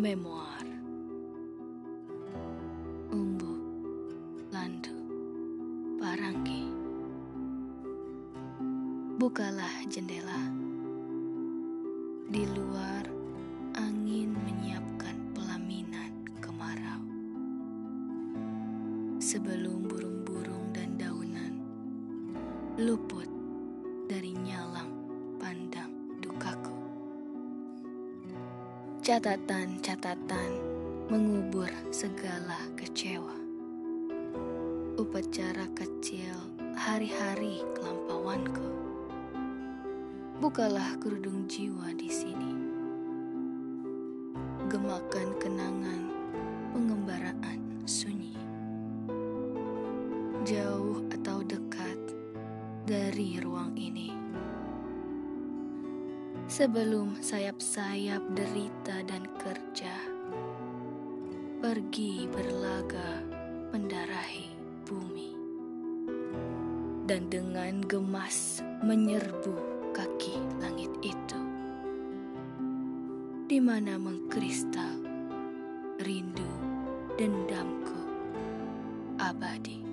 Memoir Umbu Landu Paranggi Bukalah jendela. Di luar angin menyiapkan pelaminan kemarau. Sebelum burung-burung dan daunan Luput dari nyalang Catatan-catatan mengubur segala kecewa. Upacara kecil hari-hari kelampauanku. Bukalah kerudung jiwa di sini. Gemakan kenangan pengembaraan sunyi. Jauh atau dekat dari ruang ini sebelum sayap-sayap derita dan kerja pergi berlaga mendarahi bumi. Dan dengan gemas menyerbu kaki langit itu di mana mengkristal rindu dendamku abadi